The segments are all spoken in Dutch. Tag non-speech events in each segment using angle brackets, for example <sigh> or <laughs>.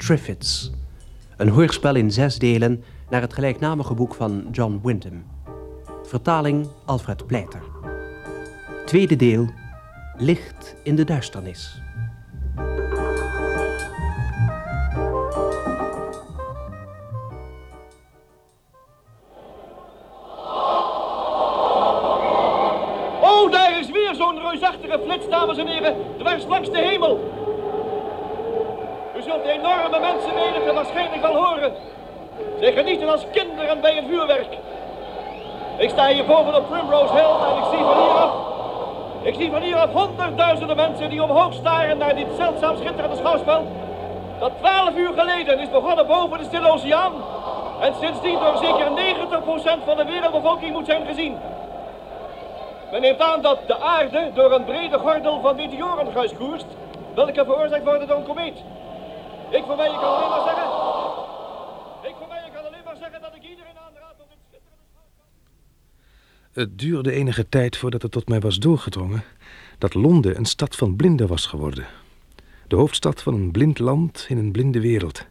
Triffids. Een hoorspel in zes delen naar het gelijknamige boek van John Wyndham. Vertaling Alfred Pleiter. Tweede deel Licht in de duisternis. Ik sta hier boven op Primrose Hill en ik zie van hieraf... Ik zie van hieraf honderdduizenden mensen die omhoog staren naar dit zeldzaam schitterende schouwspel. Dat twaalf uur geleden is begonnen boven de Stille Oceaan. En sindsdien door zeker 90% van de wereldbevolking moet zijn gezien. Men neemt aan dat de aarde door een brede gordel van meteorengas koerst, welke veroorzaakt worden door een komeet. Ik voor mij kan alleen maar zeggen... Ik voor mij kan alleen maar zeggen dat ik iedereen aanraad om dit schitterende schouwspel... Het duurde enige tijd voordat het tot mij was doorgedrongen dat Londen een stad van blinden was geworden. De hoofdstad van een blind land in een blinde wereld.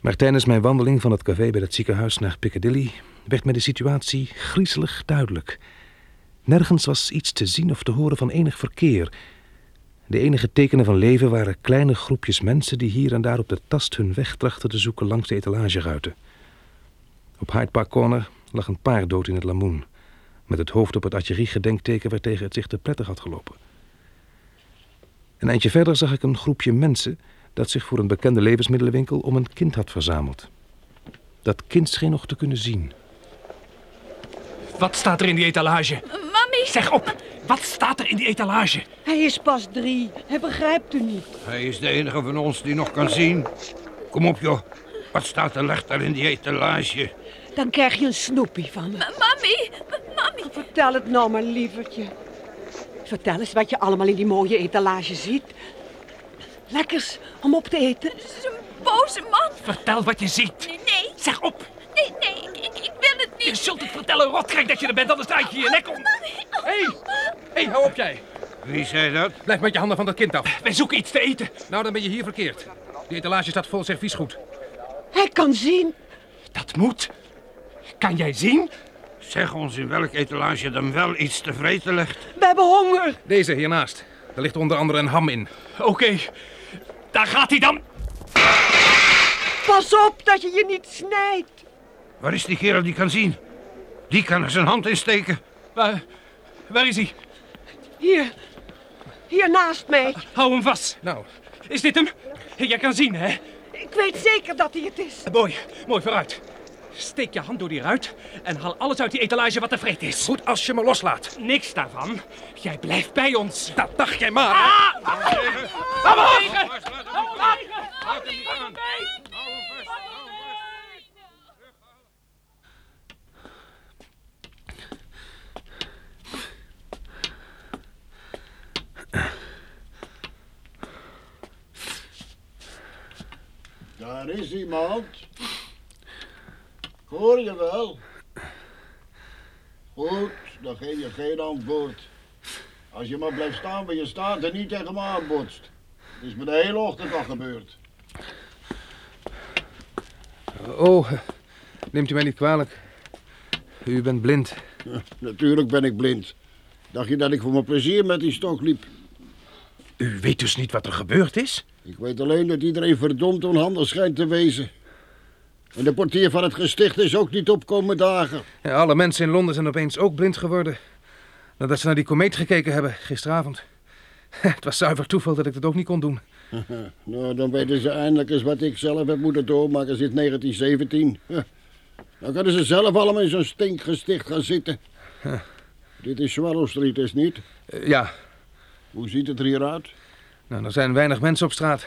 Maar tijdens mijn wandeling van het café bij het ziekenhuis naar Piccadilly werd mij de situatie griezelig duidelijk. Nergens was iets te zien of te horen van enig verkeer. De enige tekenen van leven waren kleine groepjes mensen die hier en daar op de tast hun weg trachten te zoeken langs de etalageruiten. Op Hyde Park Corner lag een paard dood in het lamoen, met het hoofd op het artilleriegedenkteken waartegen het zich te prettig had gelopen. Een eindje verder zag ik een groepje mensen dat zich voor een bekende levensmiddelenwinkel om een kind had verzameld. Dat kind scheen nog te kunnen zien. Wat staat er in die etalage? Mami! Zeg op! Wat staat er in die etalage? Hij is pas drie. Hij begrijpt u niet. Hij is de enige van ons die nog kan zien. Kom op, joh. Wat staat er leg daar in die etalage? Dan krijg je een snoepie van me. Mami! Mami! Vertel het nou maar, lievertje. Vertel eens wat je allemaal in die mooie etalage ziet. Lekkers om op te eten. Het is een boze man. Vertel wat je ziet. Nee, nee. Zeg op! Nee, nee, ik, ik, ik wil het Je niet. zult het vertellen, rotkrijg dat je er bent, anders draai je je nek om. Hé, hey. hey, hou op jij. Wie zei dat? Blijf met je handen van dat kind af. Wij zoeken iets te eten. Nou, dan ben je hier verkeerd. Die etalage staat vol serviesgoed. Hij kan zien. Dat moet. Kan jij zien? Zeg ons in welk etalage dan wel iets te vreten ligt. We hebben honger. Deze hiernaast. Daar ligt onder andere een ham in. Oké, daar gaat hij dan. Pas op dat je je niet snijdt. Waar is die kerel die kan zien? Die kan er zijn hand in steken. Waar, waar is hij? Hier. Hier naast mij. Hou hem vast. Nou, Is dit hem? Jij kan zien, hè? Ik weet zeker dat hij het is. Mooi, mooi vooruit. Steek je hand door die ruit en haal alles uit die etalage wat te vreten is. goed als je me loslaat. Niks daarvan. Jij blijft bij ons. Dat dacht jij maar. Ah! Hou hem vast. Hou. Daar is iemand. Hoor je wel? Goed, dan geef je geen antwoord. Als je maar blijft staan waar je staat en niet tegen me aanbotst. Het is me de hele ochtend al gebeurd. Oh, neemt u mij niet kwalijk. U bent blind. <laughs> Natuurlijk ben ik blind. Dacht je dat ik voor mijn plezier met die stok liep? U weet dus niet wat er gebeurd is? Ik weet alleen dat iedereen verdomd onhandig schijnt te wezen. En de portier van het gesticht is ook niet opkomen dagen. Ja, alle mensen in Londen zijn opeens ook blind geworden. Nadat ze naar die komeet gekeken hebben, gisteravond. <laughs> Het was zuiver toeval dat ik dat ook niet kon doen. <laughs> Nou, dan weten ze eindelijk eens wat ik zelf heb moeten doormaken sinds 1917. Huh. <laughs> Dan kunnen ze zelf allemaal in zo'n stinkgesticht gaan zitten. Dit is Swallow Street, is niet? Eh, ja, Hoe ziet het er hier uit? nou, er zijn weinig mensen op straat.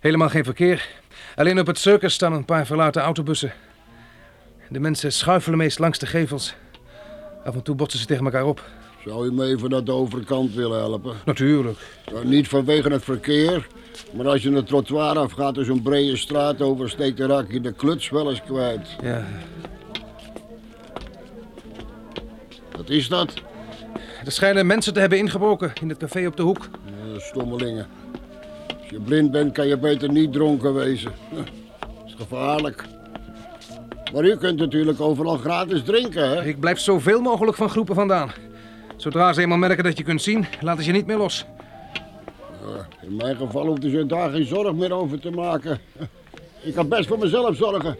Helemaal geen verkeer. Alleen op het circus staan een paar verlaten autobussen. De mensen schuifelen meest langs de gevels. Af en toe botsen ze tegen elkaar op. Zou u me even naar de overkant willen helpen? Natuurlijk. Nou, niet vanwege het verkeer, maar als je het trottoir afgaat en zo'n brede straat oversteekt, dan raak je de kluts wel eens kwijt. Ja, Wat is dat? er schijnen mensen te hebben ingebroken in het café op de hoek. Eh, stommelingen. Als je blind bent, kan je beter niet dronken wezen. <laughs> Dat is gevaarlijk. Maar u kunt natuurlijk overal gratis drinken, hè? Ik blijf zoveel mogelijk van groepen vandaan. Zodra ze eenmaal merken dat je kunt zien, laten ze je niet meer los. In mijn geval hoeft u zich daar geen zorg meer over te maken. <laughs> Ik kan best voor mezelf zorgen.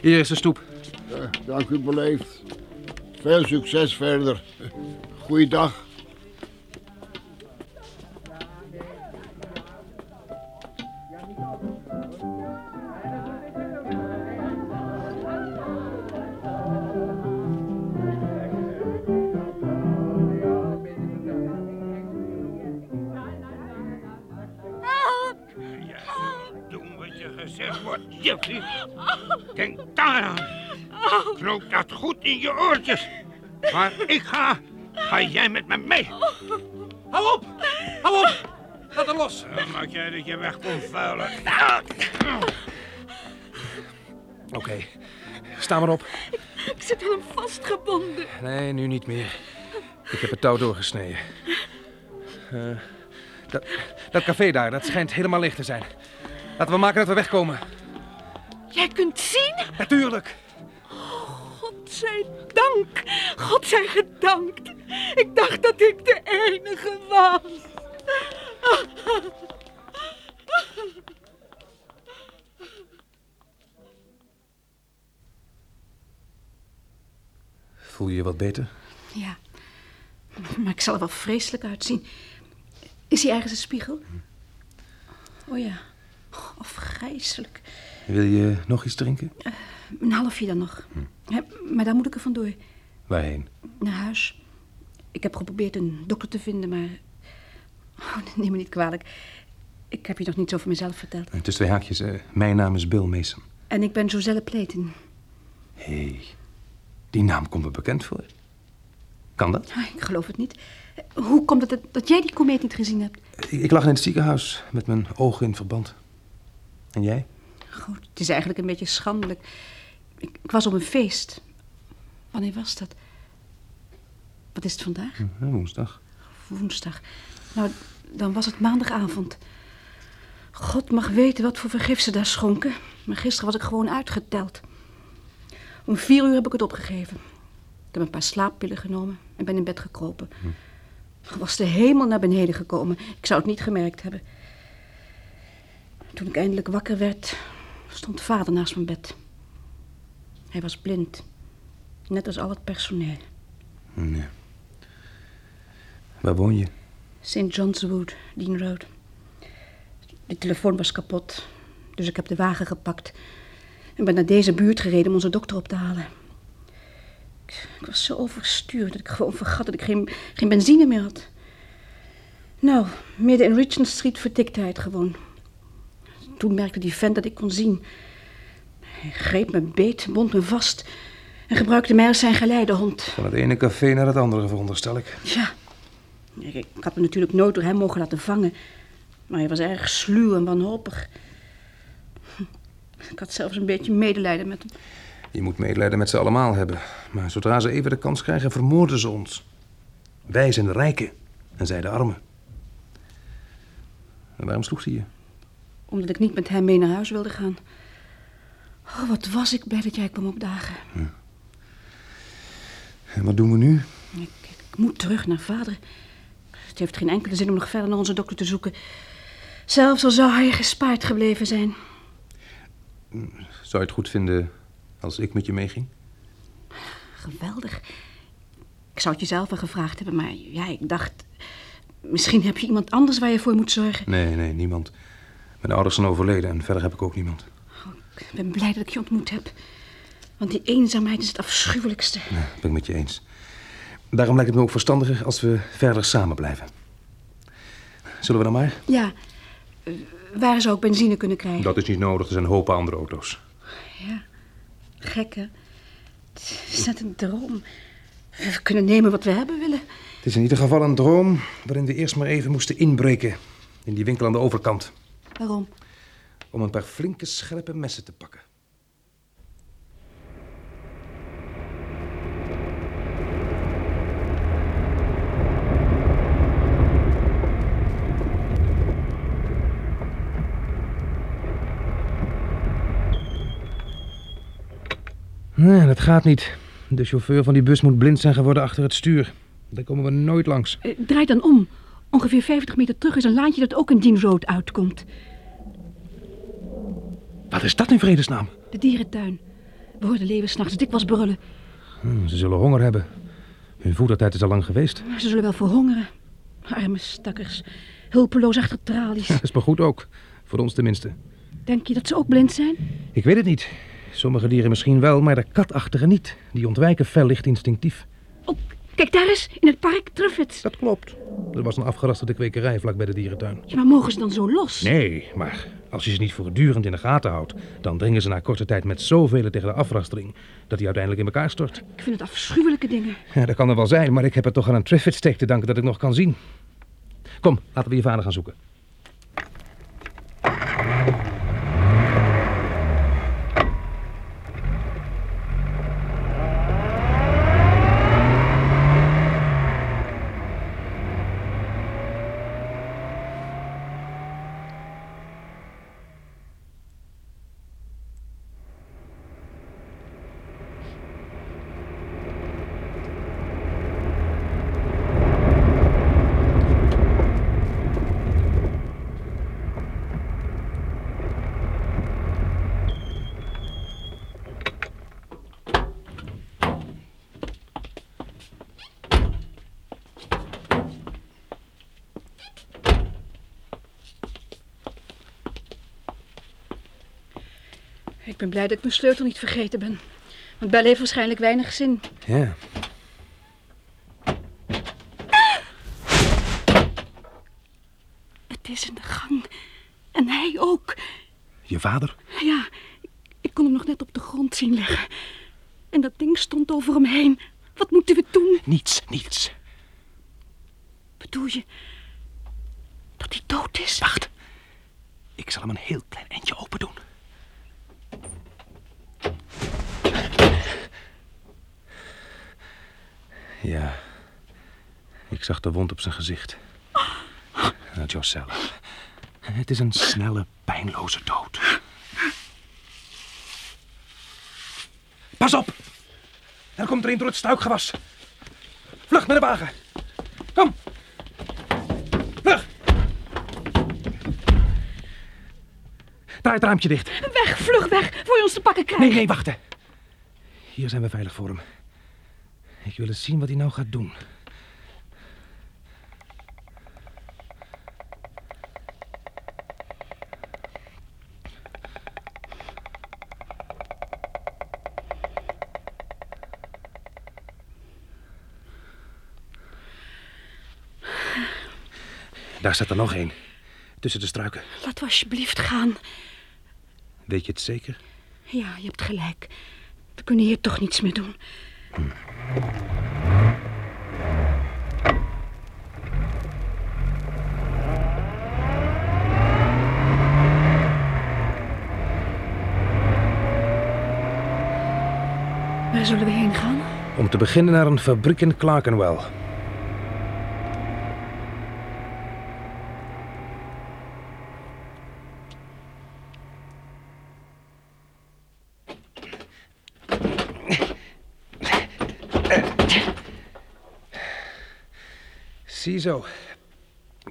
Hier is de stoep. Ja, dank u beleefd. Veel succes verder. <laughs> Goeiedag. Waar ik ga, ga jij met me mee. Hou op! Hou op! Laat hem los. Dan maak jij dat je weg komt vuilen. Oké, sta maar op. Ik zit wel vastgebonden. Nee, nu niet meer. Ik heb het touw doorgesneden. Eh, dat, dat café daar, dat schijnt helemaal leeg te zijn. Laten we maken dat we wegkomen. Jij kunt zien? Natuurlijk. Zij dank. God zij gedankt. Ik dacht dat ik de enige was. Voel je je wat beter? Ja, maar ik zal er wel vreselijk uitzien. Is hier ergens een spiegel? Oh ja, oh, afgrijselijk. Wil je nog iets drinken? Een halfje dan nog. Maar dan moet ik er vandoor. Waarheen? Naar huis. Ik heb geprobeerd een dokter te vinden, maar... Oh, <laughs> neem me niet kwalijk. Ik heb je nog niets over mezelf verteld. Tussen twee haakjes. mijn naam is Bill Mason. En ik ben Joselle Pleten. Hé, hey, die naam komt me bekend voor. Kan dat? Ah, Ik geloof het niet. Hoe komt het dat, dat jij die komeet niet gezien hebt? Ik, ik lag in het ziekenhuis met mijn ogen in verband. En jij? Goed, het is eigenlijk een beetje schandelijk. Ik, ik was op een feest. Wanneer was dat? Wat is het vandaag? Hm, woensdag. Woensdag. Nou, dan was het maandagavond. God mag weten wat voor vergif ze daar schonken. Maar gisteren was ik gewoon uitgeteld. Om vier uur heb ik het opgegeven. Ik heb een paar slaappillen genomen en ben in bed gekropen. Er was de hemel naar beneden gekomen. Ik zou het niet gemerkt hebben. Toen ik eindelijk wakker werd, stond vader naast mijn bed. Hij was blind. Net als al het personeel. Nee. Waar woon je? St. John's Wood, Dean Road. De telefoon was kapot, dus ik heb de wagen gepakt en ben naar deze buurt gereden om onze dokter op te halen. Ik, ik was zo overstuurd dat ik gewoon vergat dat ik geen, geen benzine meer had. Nou, midden in Regent Street vertikte hij het gewoon. Toen merkte die vent dat ik kon zien. Hij greep me beet, bond me vast en gebruikte mij als zijn geleidehond. Van het ene café naar het andere, veronderstel ik. Ja. Ik, had me natuurlijk nooit door hem mogen laten vangen. Maar hij was erg sluw en wanhopig. Ik had zelfs een beetje medelijden met hem. Je moet medelijden met ze allemaal hebben. Maar zodra ze even de kans krijgen, vermoorden ze ons. Wij zijn de rijken en zij de armen. En waarom sloeg ze je? Omdat ik niet met hem mee naar huis wilde gaan. Oh, wat was ik blij dat jij kwam opdagen. En wat doen we nu? Ik, ik moet terug naar vader. Het heeft geen enkele zin om nog verder naar onze dokter te zoeken. Zelfs al zou hij gespaard gebleven zijn. Zou je het goed vinden als ik met je meeging? Geweldig. Ik zou het jezelf wel gevraagd hebben, maar ja, ik dacht... Misschien heb je iemand anders waar je voor moet zorgen. Nee, nee, niemand. Mijn ouders zijn overleden en verder heb ik ook niemand. Ik ben blij dat ik je ontmoet heb. Want die eenzaamheid is het afschuwelijkste. Nee, ben ik met je eens. Daarom lijkt het me ook verstandiger als we verder samen blijven. Zullen we dan maar? Ja, eh, waar zou ik benzine kunnen krijgen? Dat is niet nodig, er zijn hopen andere auto's. Ja, gek hè? Het is net een droom. We kunnen nemen wat we hebben willen. Het is in ieder geval een droom waarin we eerst maar even moesten inbreken. In die winkel aan de overkant. Waarom? om een paar flinke scherpe messen te pakken. Nee, dat gaat niet. De chauffeur van die bus moet blind zijn geworden achter het stuur. Daar komen we nooit langs. Eh, draai dan om. Ongeveer 50 meter terug is een laantje dat ook in Dean Road uitkomt. Wat is dat in vredesnaam? De dierentuin. We hoorden leeuwen s'nachts dikwijls brullen. Hm, ze zullen honger hebben. Hun voedertijd is al lang geweest. Ze zullen wel verhongeren. Arme stakkers. Hulpeloos achter tralies. Dat is maar goed ook. Voor ons tenminste. Denk je dat ze ook blind zijn? Ik weet het niet. Sommige dieren misschien wel, maar de katachtigen niet. Die ontwijken fel licht instinctief. Kijk daar eens, in het park Truffets. Dat klopt. Er was een afgerasterde kwekerij vlak bij de dierentuin. Ja, maar mogen ze dan zo los? Nee, maar als je ze niet voortdurend in de gaten houdt... dan dringen ze na korte tijd met zoveel tegen de afrastering... dat die uiteindelijk in elkaar stort. Ik vind het afschuwelijke dingen. Ja, dat kan er wel zijn, maar ik heb het toch aan een Triffitt steek te danken dat ik nog kan zien. Kom, laten we je vader gaan zoeken. Ben blij dat ik mijn sleutel niet vergeten ben. Want Belle heeft waarschijnlijk weinig zin. Ja. Het is in de gang. En hij ook. Je vader? Ja, ik kon hem nog net op de grond zien liggen. En dat ding stond over hem heen. Wat moeten we doen? Niets, niets. Bedoel je dat hij dood is? Wacht. Ik zal hem een heel klein eindje open doen. Ja, ik zag de wond op zijn gezicht. Josella. Het is een snelle, pijnloze dood. Pas op! Er komt er een door het stuikgewas. Vlug naar de wagen. Kom. Vlug. Draai het raampje dicht. Weg, vlug weg, voor je ons te pakken krijgt. Nee, nee, wachten. Hier zijn we veilig voor hem. Ik wil eens zien wat hij nou gaat doen. Daar staat er nog één. Tussen de struiken. Laat we alsjeblieft gaan. Weet je het zeker? Ja, je hebt gelijk. We kunnen hier toch niets meer doen. Waar zullen we heen gaan? Om te beginnen naar een fabriek in Clerkenwell. Ziezo.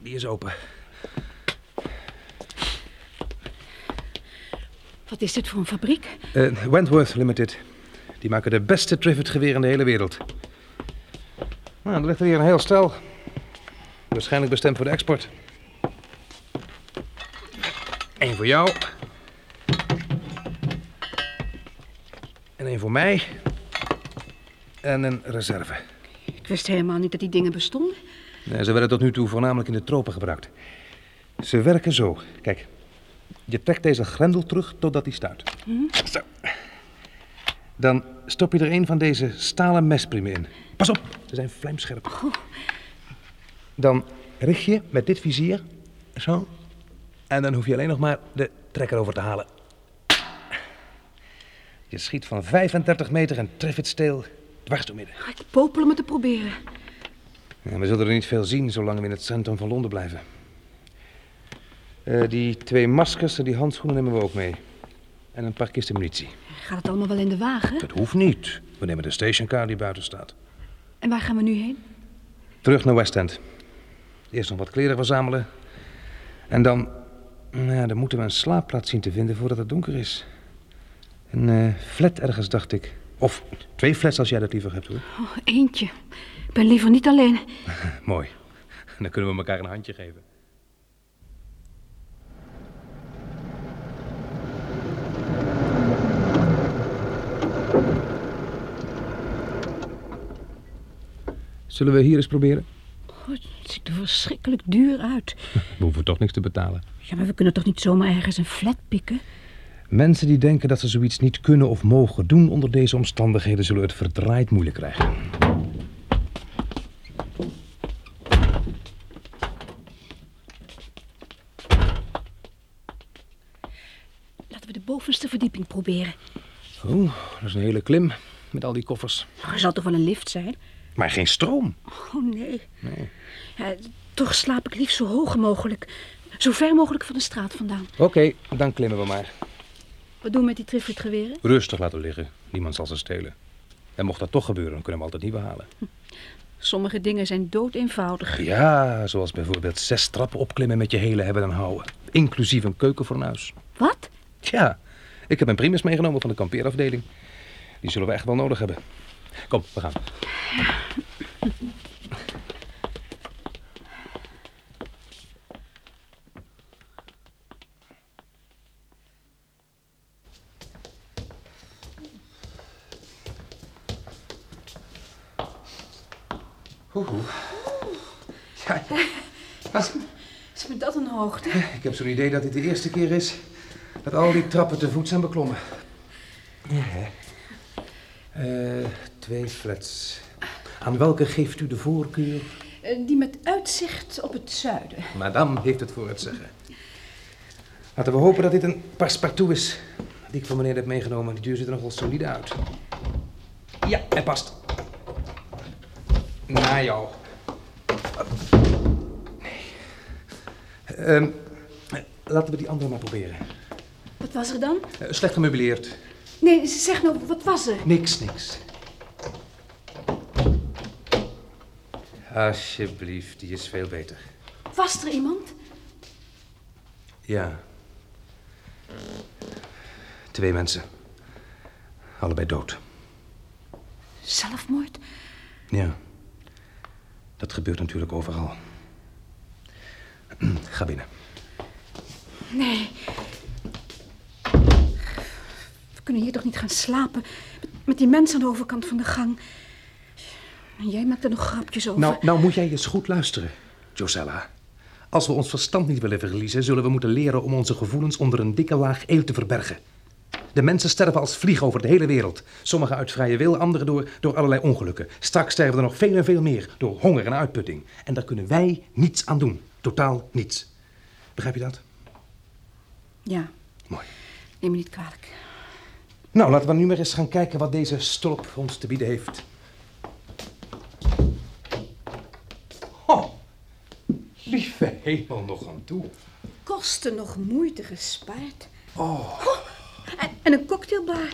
Die is open. Wat is dit voor een fabriek? Eh, Wentworth Limited. Die maken de beste Trivet-geweer in de hele wereld. Nou, er ligt er hier een heel stel. Waarschijnlijk bestemd voor de export. Eén voor jou. En één voor mij. En een reserve. Ik wist helemaal niet dat die dingen bestonden. Nee, ze werden tot nu toe voornamelijk in de tropen gebruikt. Ze werken zo. Kijk, je trekt deze grendel terug totdat hij stuit. Zo. Dan stop je er een van deze stalen mespriemen in. Pas op, ze zijn vlijmscherp. Dan richt je met dit vizier zo. En dan hoef je alleen nog maar de trekker over te halen. Je schiet van 35 meter en treft het steel dwars door midden. Ik popel om het te proberen. Ja, we zullen er niet veel zien zolang we in het centrum van Londen blijven. Eh, die twee maskers en die handschoenen nemen we ook mee. en een paar kisten munitie. Gaat het allemaal wel in de wagen? Dat hoeft niet. We nemen de stationcar die buiten staat. En waar gaan we nu heen? Terug naar West End. Eerst nog wat kleren verzamelen. En dan... Nou, ja, dan moeten we een slaapplaats zien te vinden voordat het donker is. Een eh, flat ergens, dacht ik. Of twee flats als jij dat liever hebt, hoor. Oh, eentje. Ik ben liever niet alleen. <laughs> Mooi. Dan kunnen we elkaar een handje geven. Zullen we hier eens proberen? Oh, het ziet er verschrikkelijk duur uit. <laughs> We hoeven toch niks te betalen. Ja, maar we kunnen toch niet zomaar ergens een flat pikken? Mensen die denken dat ze zoiets niet kunnen of mogen doen onder deze omstandigheden zullen het verdraaid moeilijk krijgen. Laten we de bovenste verdieping proberen. Oh, dat is een hele klim met al die koffers. Er zal toch wel een lift zijn? Maar geen stroom. Oh nee. Nee. Ja, toch slaap ik liefst zo hoog mogelijk. Zo ver mogelijk van de straat vandaan. Oké, dan klimmen we maar. Wat doen we met die triffelgeweren? Rustig laten liggen. Niemand zal ze stelen. En mocht dat toch gebeuren, dan kunnen we altijd niet behalen. Sommige dingen zijn dood eenvoudig. Ja, zoals bijvoorbeeld zes trappen opklimmen met je hele hebben en houden. Inclusief een keukenfornuis. Wat? Ja, ik heb een primus meegenomen van de kampeerafdeling. Die zullen we echt wel nodig hebben. Kom, we gaan. Oeh. Ja, wat? <laughs> Is me dat een hoogte? Ik heb zo'n idee dat dit de eerste keer is dat al die trappen te voet zijn beklommen. Ja, hè. Eh, twee flats. Aan welke geeft u de voorkeur? Eh, Die met uitzicht op het zuiden. Madame heeft het voor het zeggen. Laten we hopen dat dit een passepartout is. Die ik van meneer heb meegenomen. Die deur ziet er nogal solide uit. Ja, hij past. Naar jou. Nee. Ehm, laten we die andere maar proberen. Wat was er dan? Eh, slecht gemeubileerd. Nee, zeg nou, wat was er? Niks, niks. Alsjeblieft, die is veel beter. Was er iemand? Ja. Twee mensen. Allebei dood. Zelfmoord? Ja. Dat gebeurt natuurlijk overal. <clears throat> Ga binnen. Nee. We kunnen hier toch niet gaan slapen? Met, met die mensen aan de overkant van de gang. En jij maakt er nog grapjes over. Nou, nou moet jij eens goed luisteren, Josella. Als we ons verstand niet willen verliezen, zullen we moeten leren om onze gevoelens onder een dikke laag eeuw te verbergen. De mensen sterven als vliegen over de hele wereld. Sommigen uit vrije wil, anderen door, door allerlei ongelukken. Straks sterven er nog veel en veel meer door honger en uitputting. En daar kunnen wij niets aan doen. Totaal niets. Begrijp je dat? Ja. Mooi. Neem me niet kwalijk. Nou, laten we nu maar eens gaan kijken wat deze stolp ons te bieden heeft. Oh, lieve hemel nog aan toe. Kosten nog moeite gespaard. Oh. En, en een cocktailbar.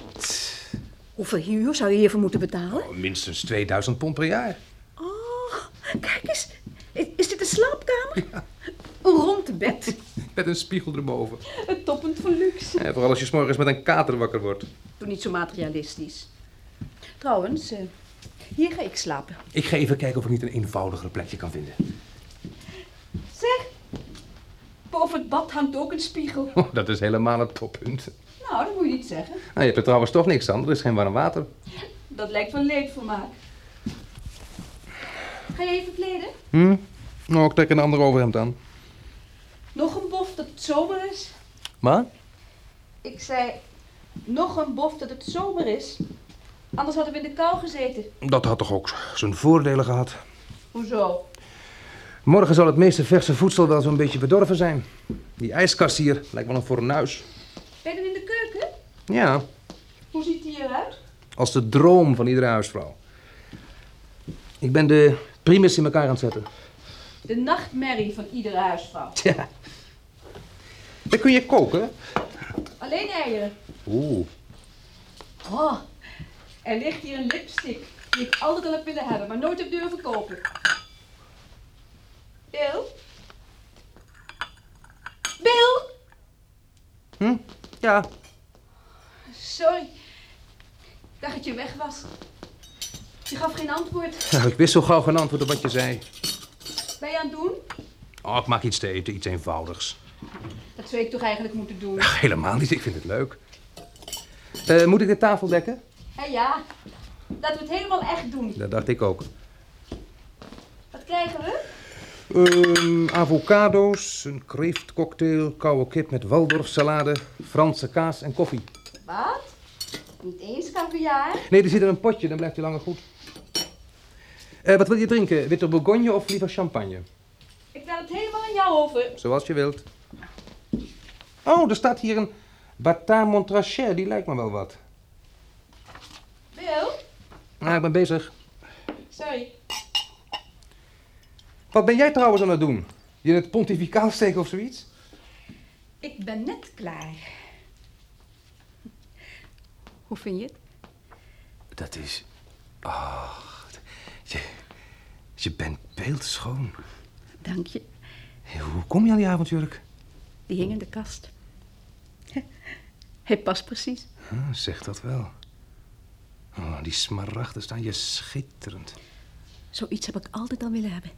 Hoeveel huur zou je hiervoor moeten betalen? Minstens 2000 pond per jaar. Oh, kijk eens. Is, is dit een slaapkamer? Een rond bed. <laughs> Met een spiegel erboven. Het toppunt van luxe. Vooral als je 's morgens met een kater wakker wordt. Doe niet zo materialistisch. Trouwens, eh, hier ga ik slapen. Ik ga even kijken of ik niet een eenvoudiger plekje kan vinden. Zeg, boven het bad hangt ook een spiegel. <laughs> Oh, dat is helemaal het toppunt. Nou, dat moet je niet zeggen. Nou, je hebt er trouwens toch niks aan. Er is geen warm water. Dat lijkt van leedvermaak. Ga je even kleden? Hm? Nou, ik trek een ander overhemd aan. Nog een bof dat het zomer is? Maar? Ik zei, nog een bof dat het zomer is. Anders hadden we in de kou gezeten. Dat had toch ook zijn voordelen gehad. Hoezo? Morgen zal het meeste verse voedsel wel zo'n beetje bedorven zijn. Die ijskast hier lijkt wel een fornuis. Ben je in de keuken? Ja, Hoe ziet die eruit? als de droom van iedere huisvrouw. Ik ben de primus in elkaar aan het zetten. De nachtmerrie van iedere huisvrouw. Tja. Dan kun je koken. Alleen eieren. Oeh. Oh, er ligt hier een lipstick die ik altijd al heb willen hebben, maar nooit heb durven kopen. Bill? Bill? Hm? Ja. Sorry. Ik dacht dat je weg was. Je gaf geen antwoord. Ik wist zo gauw geen antwoord op wat je zei. Ben je aan het doen? Oh, ik maak iets te eten, iets eenvoudigs. Dat zou ik toch eigenlijk moeten doen? Ach, helemaal niet, ik vind het leuk. Eh, moet ik de tafel dekken? Hé ja, laten we het helemaal echt doen. Dat dacht ik ook. Wat krijgen we? Ehm, avocado's, een kreeftcocktail, koude kip met waldorfsalade, Franse kaas en koffie. Wat? Niet eens caviar? Nee, die zit in een potje, dan blijft hij langer goed. Eh, wat wil je drinken? Witte bourgogne of liever champagne? Ik laat het helemaal aan jou over. Zoals je wilt. Oh, er staat hier een Batin Montrachet, die lijkt me wel wat. Bill? Nou, ik ben bezig. Sorry. Wat ben jij trouwens aan het doen? Je in het pontificaal steken of zoiets? Ik ben net klaar. Hoe vind je het? Dat is... Ach, je, je bent beeldschoon. Dank je. Hoe kom je aan die avondjurk? Die hing in de kast. Hij past precies. Ah, zeg dat wel. Oh, die smaragden staan je schitterend. Zoiets heb ik altijd al willen hebben.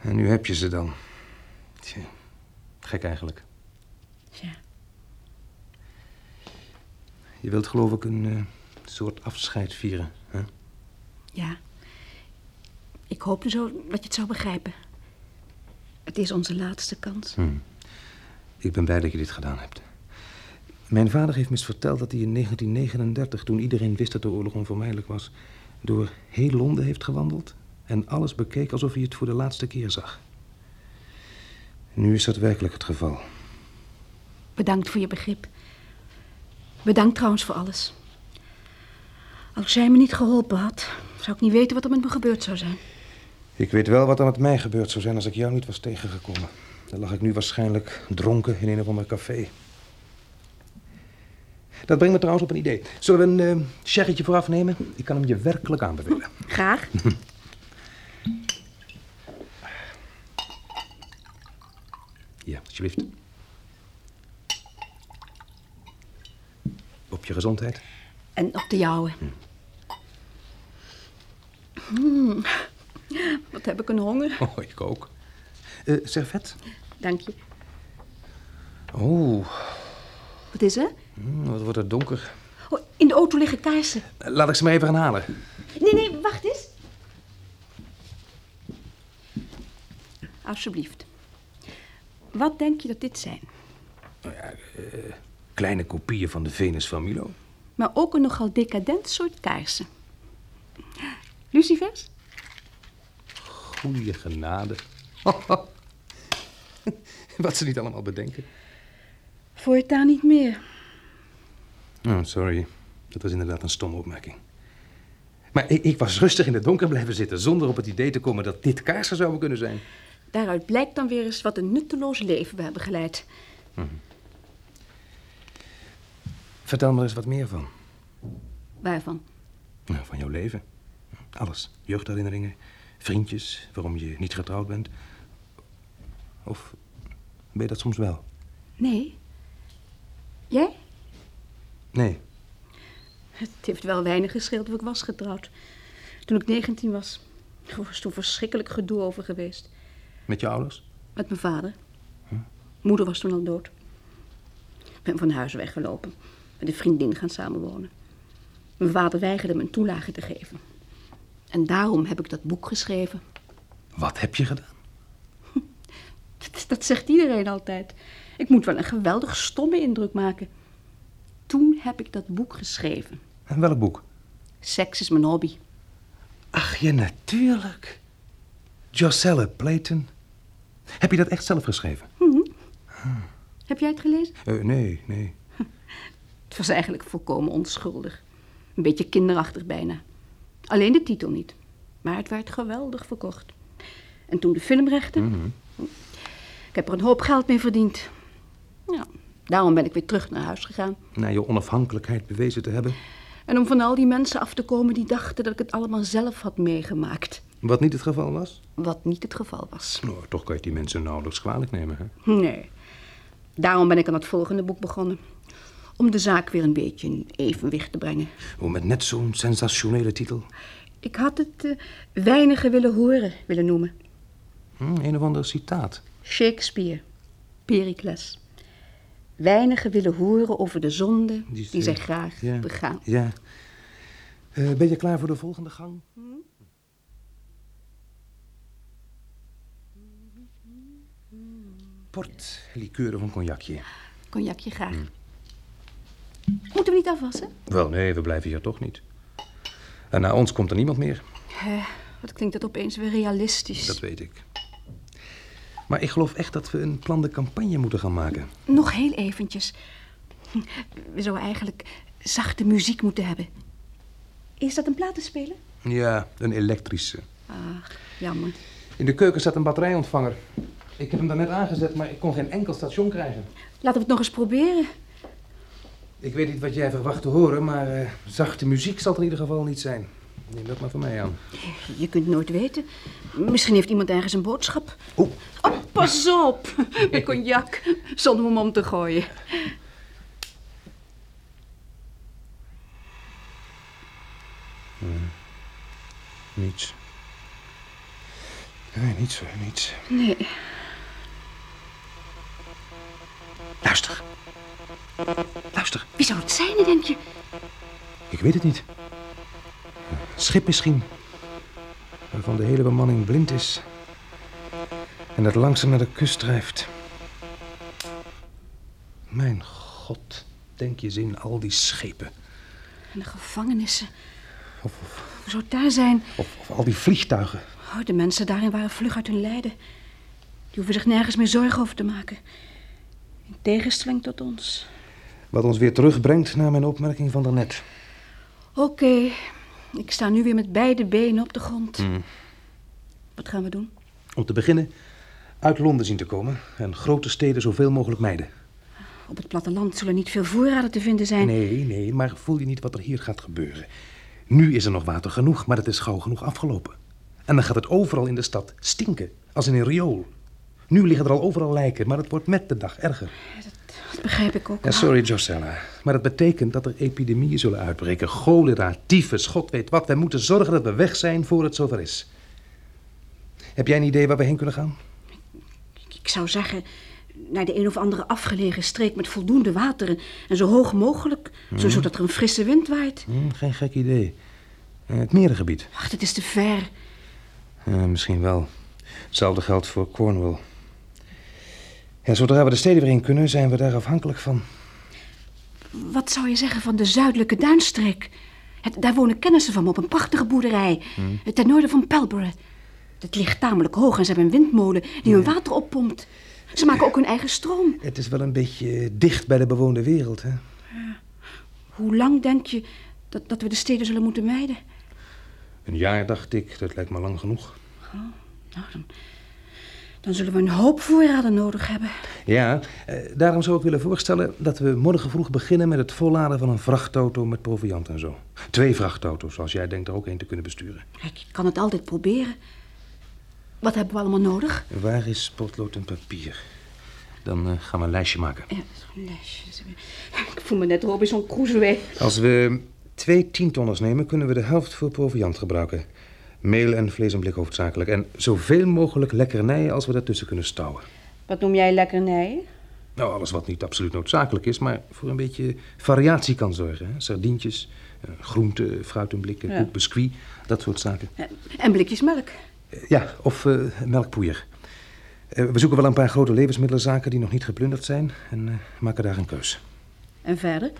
En nu heb je ze dan. Tja, gek eigenlijk. Ja. Je wilt geloof ik een eh, soort afscheid vieren, hè? Ja. Ik hoopte zo dat je het zou begrijpen. Het is onze laatste kans. Hm. Ik ben blij dat je dit gedaan hebt. Mijn vader heeft me eens verteld dat hij in 1939, toen iedereen wist dat de oorlog onvermijdelijk was, door heel Londen heeft gewandeld en alles bekeek alsof hij het voor de laatste keer zag. Nu is dat werkelijk het geval. Bedankt voor je begrip. Bedankt trouwens voor alles. Als zij me niet geholpen had, zou ik niet weten wat er met me gebeurd zou zijn. Ik weet wel wat er met mij gebeurd zou zijn als ik jou niet was tegengekomen. Dan lag ik nu waarschijnlijk dronken in een of ander café. Dat brengt me trouwens op een idee. Zullen we een uh, sherrytje vooraf nemen? Ik kan hem je werkelijk aanbevelen. Graag. <laughs> Ja, alsjeblieft. Op je gezondheid. En op de jouwe. Mm. Wat heb ik een honger. <laughs> Oh, ik ook. Uh, servet? Dank je. Oh. Wat is er? Mm, wat wordt het donker. Oh, in de auto liggen kaarsen. Laat ik ze maar even gaan halen. Nee, nee, wacht eens. Alsjeblieft. Wat denk je dat dit zijn? Nou ja, uh, kleine kopieën van de Venus van Milo. Maar ook een nogal decadent soort kaarsen. Lucifers? Goeie genade. <laughs> Wat ze niet allemaal bedenken. Voor het daar niet meer. Oh, sorry. Dat was inderdaad een stomme opmerking. Maar ik, ik, was rustig in het donker blijven zitten... zonder op het idee te komen dat dit kaarsen zouden kunnen zijn. Daaruit blijkt dan weer eens wat een nutteloos leven we hebben geleid. Hm. Vertel me er eens wat meer van. Waarvan? Nou, van jouw leven. Alles. Jeugdherinneringen, vriendjes, waarom je niet getrouwd bent. Of ben je dat soms wel? Nee. Jij? Nee. Het heeft wel weinig gescheeld of ik was getrouwd. Toen ik 19 was. Er was toen verschrikkelijk gedoe over geweest. Met je ouders? Met mijn vader. Hm? Moeder was toen al dood. Ik ben van huis weggelopen. Met een vriendin gaan samenwonen. Mijn vader weigerde me een toelage te geven. En daarom heb ik dat boek geschreven. Wat heb je gedaan? <laughs> Dat, dat zegt iedereen altijd. Ik moet wel een geweldig stomme indruk maken. Toen heb ik dat boek geschreven. En welk boek? Seks is mijn hobby. Ach, ja, natuurlijk. Jocelle Playton. Heb je dat echt zelf geschreven? Mm hm. Heb jij het gelezen? Uh, nee, nee. <laughs> Het was eigenlijk volkomen onschuldig. Een beetje kinderachtig bijna. Alleen de titel niet. Maar het werd geweldig verkocht. En toen de filmrechten... Mm -hmm. Ik heb er een hoop geld mee verdiend. Ja, Daarom ben ik weer terug naar huis gegaan. Na je onafhankelijkheid bewezen te hebben. En om van al die mensen af te komen die dachten dat ik het allemaal zelf had meegemaakt. Wat niet het geval was? Wat niet het geval was. Nou, toch kan je die mensen nauwelijks kwalijk nemen, hè? Nee. Daarom ben ik aan het volgende boek begonnen. Om de zaak weer een beetje in evenwicht te brengen. Oh, met net zo'n sensationele titel. Ik had het uh, weinigen willen horen willen noemen. Hm, een of ander citaat. Shakespeare, Pericles. Weinigen willen horen over de zonde die, die zij graag ja, begaan. Ja. Uh, ben je klaar voor de volgende gang? Port, liqueur of een cognacje? Cognacje graag. Hm. Moeten we niet afwassen? Wel, nee, we blijven hier toch niet. En na ons komt er niemand meer. Uh, wat klinkt dat opeens weer realistisch. Dat weet ik. Maar ik geloof echt dat we een plan de campagne moeten gaan maken. Nog heel eventjes. We zouden eigenlijk zachte muziek moeten hebben. Is dat een platenspeler? Ja, een elektrische. Ach, jammer. In de keuken staat een batterijontvanger. Ik heb hem daar net aangezet, maar ik kon geen enkel station krijgen. Laten we het nog eens proberen. Ik weet niet wat jij verwacht te horen, maar uh, zachte muziek zal het in ieder geval niet zijn. Neem dat maar van mij aan. Je kunt nooit weten. Misschien heeft iemand ergens een boodschap. Oh. oh pas op. <laughs> Met cognac. Zonder hem om te gooien. Nee. Niets. Nee, niets hoor, niets. Nee. Luister. Luister. Wie zou het zijn, denk je? Ik weet het niet. Schip misschien. Waarvan de hele bemanning blind is. En dat langzaam naar de kust drijft. Mijn god, denk je eens in al die schepen. En de gevangenissen. Of, of, Hoe zou het daar zijn? of, of al die vliegtuigen. Oh, de mensen daarin waren vlug uit hun lijden. Die hoeven zich nergens meer zorgen over te maken. In tegenstelling tot ons. Wat ons weer terugbrengt naar mijn opmerking van daarnet. Oké, ik sta nu weer met beide benen op de grond. Mm. Wat gaan we doen? Om te beginnen uit Londen zien te komen en grote steden zoveel mogelijk mijden. Op het platteland zullen niet veel voorraden te vinden zijn. Nee, nee, maar voel je niet wat er hier gaat gebeuren? Nu is er nog water genoeg, maar het is gauw genoeg afgelopen. En dan gaat het overal in de stad stinken, als in een riool. Nu liggen er al overal lijken, maar het wordt met de dag erger. Dat begrijp ik ook. Ja, sorry, Josella. Maar dat betekent dat er epidemieën zullen uitbreken. Cholera, tyfus, god weet wat. Wij moeten zorgen dat we weg zijn voor het zover is. Heb jij een idee waar we heen kunnen gaan? Ik zou zeggen, naar de een of andere afgelegen streek met voldoende water en, en zo hoog mogelijk, Hmm. zo, zodat er een frisse wind waait. Hm, geen gek idee. Eh, Het merengebied. Ach, dat is te ver. Eh, misschien wel. Hetzelfde geldt voor Cornwall. Ja, zodra we de steden weer in kunnen, zijn we daar afhankelijk van. Wat zou je zeggen van de zuidelijke duinstreek? Het, daar wonen kennissen van me op een prachtige boerderij. Hm. Ten noorden van Pelborough. Het ligt tamelijk hoog en ze hebben een windmolen die hun water oppompt. Ze maken ook hun eigen stroom. Het is wel een beetje dicht bij de bewoonde wereld, hè? Hoe lang denk je dat, dat we de steden zullen moeten mijden? Een jaar, dacht ik. Dat lijkt me lang genoeg. Nou, dan, dan zullen we een hoop voorraden nodig hebben. Ja, eh, daarom zou ik willen voorstellen dat we morgen vroeg beginnen met het volladen van een vrachtauto met proviant en zo. Twee vrachtauto's, als jij denkt er ook één te kunnen besturen. Ik kan het altijd proberen. Wat hebben we allemaal nodig? Waar is potlood en papier? Dan eh, gaan we een lijstje maken. Ja, zo'n lijstje. <laughs> Ik voel me net Robinson Crusoe. Als we twee tientonners nemen, kunnen we de helft voor proviant gebruiken. Meel en vlees en blik hoofdzakelijk. En zoveel mogelijk lekkernijen als we daartussen kunnen stouwen. Wat noem jij lekkernijen? Nou, alles wat niet absoluut noodzakelijk is, maar voor een beetje variatie kan zorgen. Hè? Sardientjes, eh, groenten, fruit en blikken, Ja. koek, biscuit, dat soort zaken. En blikjes melk. Eh, Ja, of eh, melkpoeier. We zoeken wel een paar grote levensmiddelenzaken die nog niet geplunderd zijn en maken daar een keus. En verder?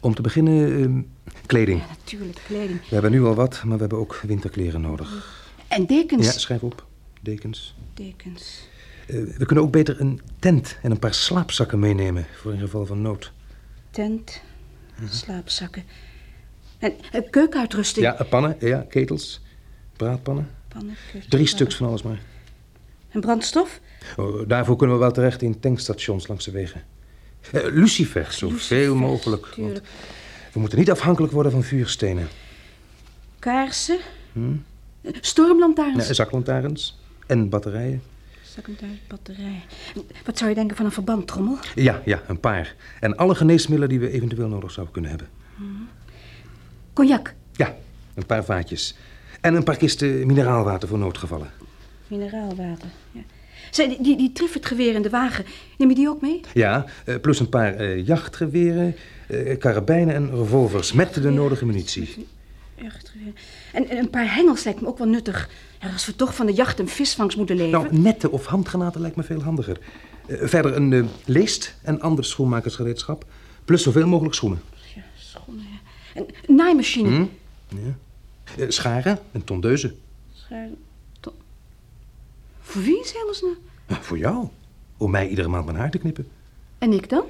Om te beginnen, eh, kleding. Natuurlijk, kleding. We hebben nu al wat, maar we hebben ook winterkleren nodig. En dekens. Ja, schrijf op. Dekens. Dekens. Eh, we kunnen ook beter een tent en een paar slaapzakken meenemen voor in geval van nood. Tent. Slaapzakken. En eh, keukenuitrusting. Ja, eh, pannen, ja, ketels, braadpannen. Pannen, keuken- Drie stuks van alles maar. En brandstof? Oh, daarvoor kunnen we wel terecht in tankstations langs de wegen. Eh, lucifers, zoveel mogelijk. want. We moeten niet afhankelijk worden van vuurstenen. Kaarsen. Hm? Stormlantaarns. Nee, zaklantaarns en batterijen. Zaklantaarns, batterij. Wat zou je denken van een verbandtrommel? Ja, ja, een paar. En alle geneesmiddelen die we eventueel nodig zouden kunnen hebben. Cognac. Ja, een paar vaatjes. En een paar kisten mineraalwater voor noodgevallen. Mineraalwater. Ja. Zij, die, die, die in de wagen, neem je die ook mee? Ja, eh, plus een paar eh, jachtgeweren, eh, karabijnen en revolvers met de nodige munitie. Jachtgeweer. En, en een paar hengels lijkt me ook wel nuttig. Ja, als we toch van de jacht en visvangst moeten leven. Nou, netten of handgranaten lijkt me veel handiger. Verder een leest en ander schoenmakersgereedschap. Plus zoveel mogelijk schoenen. Ja, schoenen, ja. En een naaimachine. Hm? Ja. Scharen en tondeuzen. To- Voor wie is hemelsnaam? Eh, voor jou. Om mij iedere maand mijn haar te knippen. En ik dan?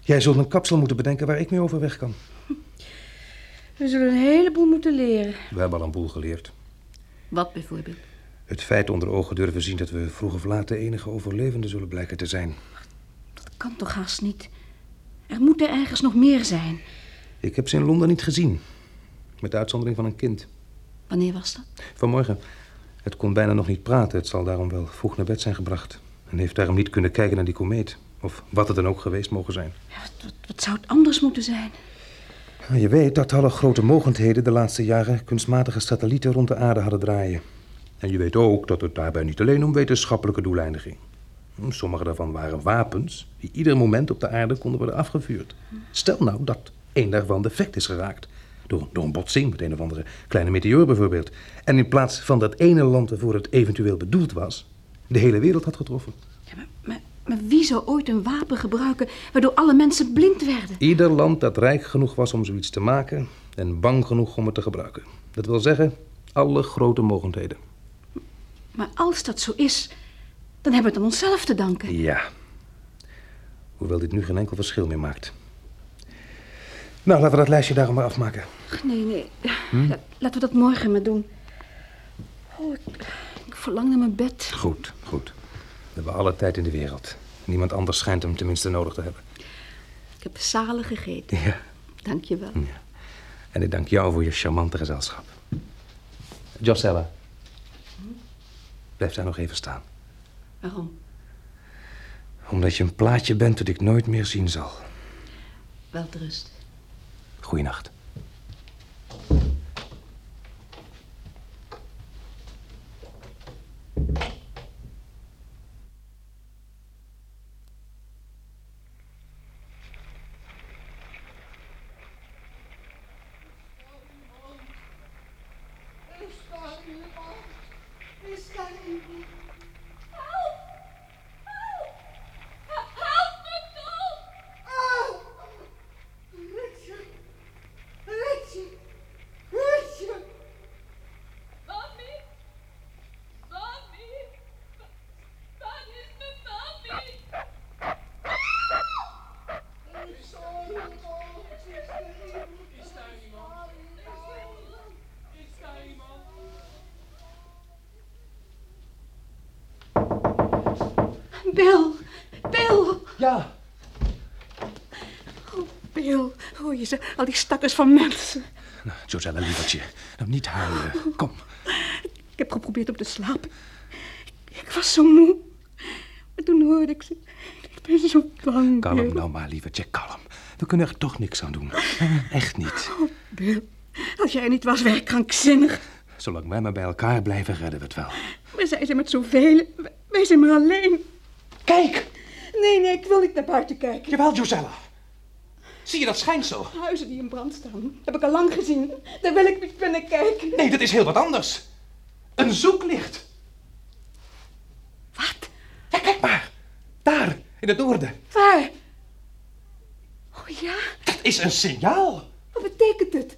Jij zult een kapsel moeten bedenken waar ik mee overweg kan. We zullen een heleboel moeten leren. We hebben al een boel geleerd. Wat bijvoorbeeld? Het feit onder ogen durven zien dat we vroeg of laat de enige overlevenden zullen blijken te zijn. Dat kan toch haast niet? Er moet er ergens nog meer zijn. Ik heb ze in Londen niet gezien. Met uitzondering van een kind. Wanneer was dat? Vanmorgen. Het kon bijna nog niet praten. Het zal daarom wel vroeg naar bed zijn gebracht. En heeft daarom niet kunnen kijken naar die komeet. Of wat het dan ook geweest mogen zijn. Wat zou het anders moeten zijn? Je weet dat alle grote mogendheden de laatste jaren kunstmatige satellieten rond de aarde hadden draaien. En je weet ook dat het daarbij niet alleen om wetenschappelijke doeleinden ging. Sommige daarvan waren wapens die ieder moment op de aarde konden worden afgevuurd. Stel nou dat één daarvan defect is geraakt. Door, door een botsing met een of andere kleine meteoor bijvoorbeeld. En in plaats van dat ene land waarvoor het eventueel bedoeld was, de hele wereld had getroffen. Maar, maar wie zou ooit een wapen gebruiken waardoor alle mensen blind werden? Ieder land dat rijk genoeg was om zoiets te maken en bang genoeg om het te gebruiken. Dat wil zeggen, alle grote mogendheden. Maar als dat zo is, dan hebben we het aan onszelf te danken. Ja. Hoewel dit nu geen enkel verschil meer maakt. Nou, laten we dat lijstje daarom maar afmaken. Nee, nee. Hm? La- laten we dat morgen maar doen. Oh, ik, ik verlang naar mijn bed. Goed, goed. We hebben alle tijd in de wereld. Niemand anders schijnt hem tenminste nodig te hebben. Ik heb zalig gegeten. Ja. Dank je wel. En ik dank jou voor je charmante gezelschap. Josella. Blijf daar nog even staan. Waarom? Omdat je een plaatje bent dat ik nooit meer zien zal. Welterust. Goeienacht daar iemand? Is daar iemand? Help! Help! Help me toch! Oh! Richard! Richard! Richard! Mami! Mami! Waar is mijn mami? Is daar iemand? Is daar iemand? Is daar iemand? Is daar iemand? Bill! Bill! Ja? Oh, Bill. Hoor je ze? Al die stakkers van mensen. Nou, Josella, lievertje. Nou, niet huilen. Kom. Ik heb geprobeerd op te slapen. Ik, was zo moe. Maar toen hoorde ik ze. Ik ben zo bang, Kalm Bill. nou maar, lievertje, kalm. We kunnen er toch niks aan doen. Echt niet. Oh, Bill. Als jij niet was, werd ik krankzinnig. Zolang wij maar bij elkaar blijven, redden we het wel. We zijn ze met zoveel. Wij zijn maar alleen. Kijk! Nee, nee, ik wil niet naar buiten kijken. Jawel, Josella. Zie je dat schijnsel? Huizen die in brand staan. Heb ik al lang gezien. Daar wil ik niet binnen kijken. Nee, dat is heel wat anders. Een zoeklicht. Wat? Ja, kijk maar. Daar, in het noorden. Waar? Oh ja? Dat is een signaal. Wat betekent het?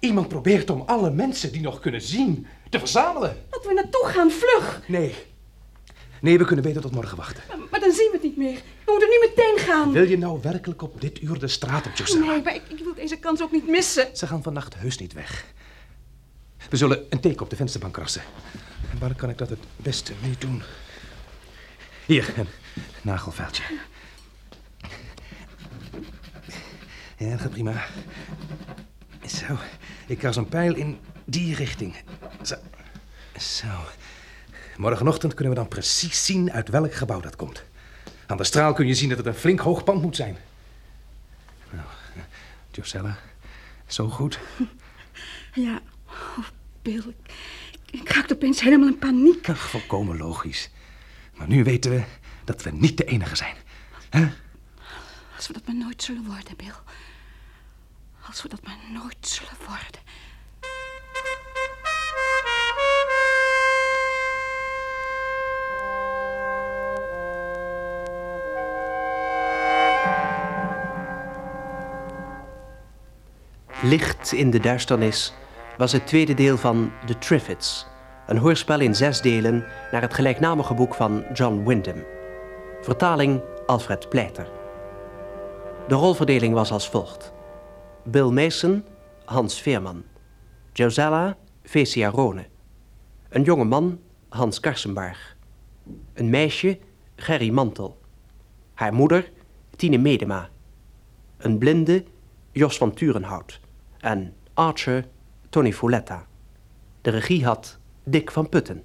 Iemand probeert om alle mensen die nog kunnen zien te verzamelen. Dat we naartoe gaan, vlug. Nee. Nee, we kunnen beter tot morgen wachten. Maar, maar dan zien we het niet meer. We moeten nu meteen gaan. Wil je nou werkelijk op dit uur de straat op, Josella? Nee, maar ik, ik wil deze kans ook niet missen. Ze gaan vannacht heus niet weg. We zullen een teken op de vensterbank krassen. En waar kan ik dat het beste mee doen? Hier, een nagelveldje. Ja, dat gaat prima. Zo, ik kras een pijl in die richting. Zo. Zo. Morgenochtend kunnen we dan precies zien uit welk gebouw dat komt. Aan de straal kun je zien dat het een flink hoog pand moet zijn. Nou, Josella, zo goed. <laughs> Ja, oh, Bill, ik, ik raakte opeens helemaal in paniek. Ach, volkomen logisch. Maar nu weten we dat we niet de enige zijn. Hè? Als we dat maar nooit zullen worden, Bill. Als we dat maar nooit zullen worden. Licht in de duisternis was het tweede deel van The Triffids, een hoorspel in zes delen naar het gelijknamige boek van John Wyndham. Vertaling Alfred Pleiter. De rolverdeling was als volgt. Bill Mason, Hans Veerman. Josella, Fecia Rone. Een jonge man, Hans Karsenbarg. Een meisje, Gerry Mantel. Haar moeder, Tine Medema. Een blinde, Jos van Turenhout. En Archer, Tony Fouletta. De regie had Dick van Putten.